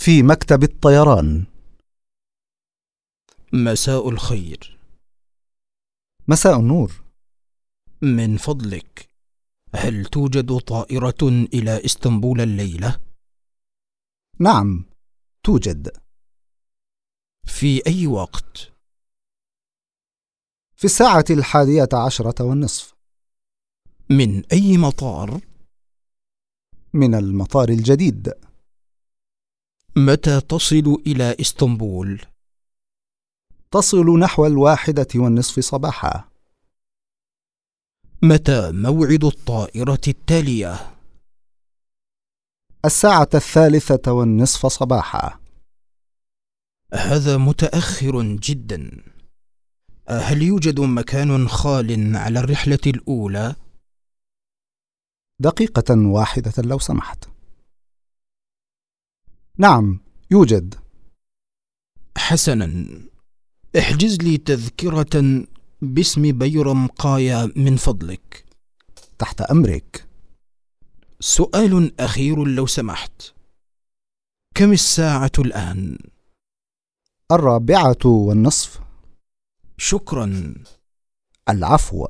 في مكتب الطيران مساء الخير مساء النور من فضلك هل توجد طائرة إلى إسطنبول الليلة؟ نعم توجد في أي وقت؟ في الساعة الحادية عشرة والنصف من أي مطار؟ من المطار الجديد متى تصل إلى إسطنبول؟ تصل نحو الواحدة والنصف صباحا متى موعد الطائرة التالية؟ الساعة الثالثة والنصف صباحا هذا متأخر جدا هل يوجد مكان خال على الرحلة الأولى؟ دقيقة واحدة لو سمحت نعم يوجد. حسنا. احجز لي تذكرة باسم بيرم قايا من فضلك. تحت أمرك. سؤال أخير لو سمحت. كم الساعة الآن؟ الرابعة والنصف. شكرا. العفو.